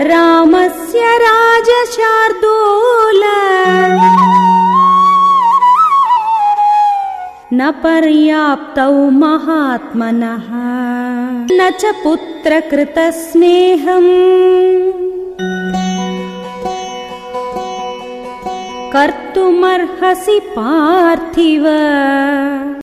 रामस्य राजशार्दूल। न पर्याप्तौ महात्मनः। न च पुत्रकृतस्नेहम्। कर्तुमर्हसि पार्थिव।